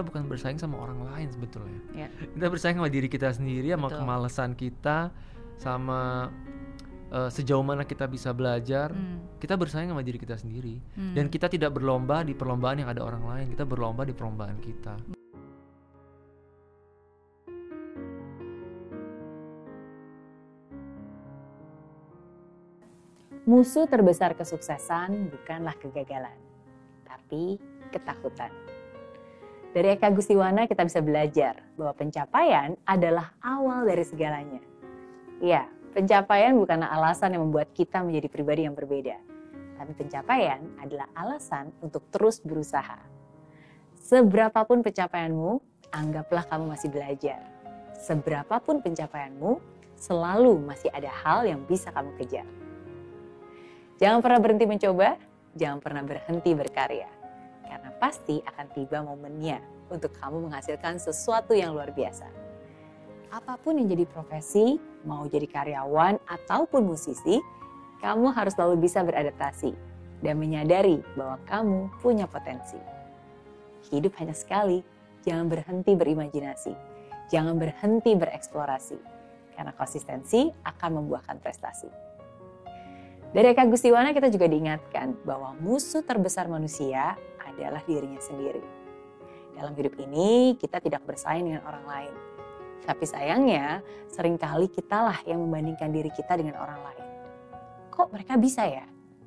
kita bukan bersaing sama orang lain sebetulnya. Ya. Kita bersaing sama diri kita sendiri, sama Betul. kemalasan kita, sama eh, sejauh mana kita bisa belajar. Hmm. Kita bersaing sama diri kita sendiri. Hmm. Dan kita tidak berlomba di perlombaan yang ada orang lain. Kita berlomba di perlombaan kita. Musuh terbesar kesuksesan bukanlah kegagalan, tapi ketakutan. Dari Eka Gustiwana kita bisa belajar bahwa pencapaian adalah awal dari segalanya. Ya, pencapaian bukanlah alasan yang membuat kita menjadi pribadi yang berbeda. Tapi pencapaian adalah alasan untuk terus berusaha. Seberapapun pencapaianmu, anggaplah kamu masih belajar. Seberapapun pencapaianmu, selalu masih ada hal yang bisa kamu kejar. Jangan pernah berhenti mencoba, jangan pernah berhenti berkarya. Pasti akan tiba momennya untuk kamu menghasilkan sesuatu yang luar biasa. Apa pun yang jadi profesi, mau jadi karyawan ataupun musisi, kamu harus selalu bisa beradaptasi dan menyadari bahwa kamu punya potensi. Hidup hanya sekali, jangan berhenti berimajinasi, jangan berhenti bereksplorasi, karena konsistensi akan membuahkan prestasi. Dari Eka Gustiwana kita juga diingatkan bahwa musuh terbesar manusia adalah dirinya sendiri. Dalam hidup ini kita tidak bersaing dengan orang lain. Tapi sayangnya sering kali kitalah yang membandingkan diri kita dengan orang lain. Kok mereka bisa ya?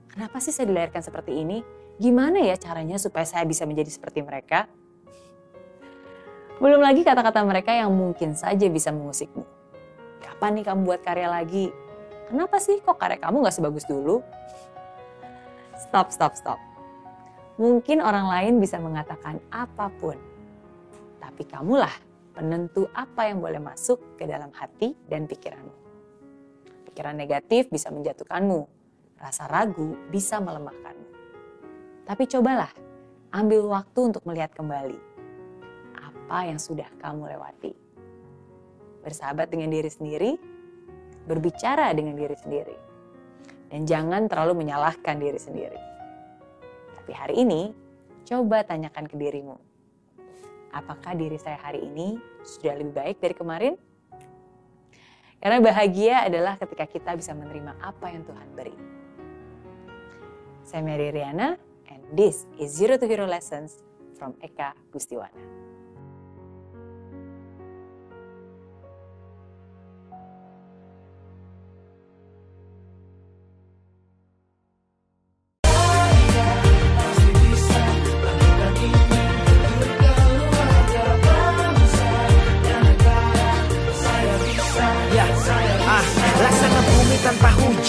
Kenapa sih saya dilahirkan seperti ini? Gimana ya caranya supaya saya bisa menjadi seperti mereka? Belum lagi kata-kata mereka yang mungkin saja bisa mengusikmu. Kapan nih kamu buat karya lagi? Kenapa sih kok karya kamu gak sebagus dulu? Stop, stop, stop. Mungkin orang lain bisa mengatakan apa pun. Tapi kamulah penentu apa yang boleh masuk ke dalam hati dan pikiranmu. Pikiran negatif bisa menjatuhkanmu. Rasa ragu bisa melemahkanmu. Tapi cobalah, ambil waktu untuk melihat kembali apa yang sudah kamu lewati. Bersahabat dengan diri sendiri, berbicara dengan diri sendiri. Dan jangan terlalu menyalahkan diri sendiri. Tapi hari ini, coba tanyakan ke dirimu. Apakah diri saya hari ini sudah lebih baik dari kemarin? Karena bahagia adalah ketika kita bisa menerima apa yang Tuhan beri. Saya Mary Riana, and this is Zero to Hero Lessons from Eka Gustiwana.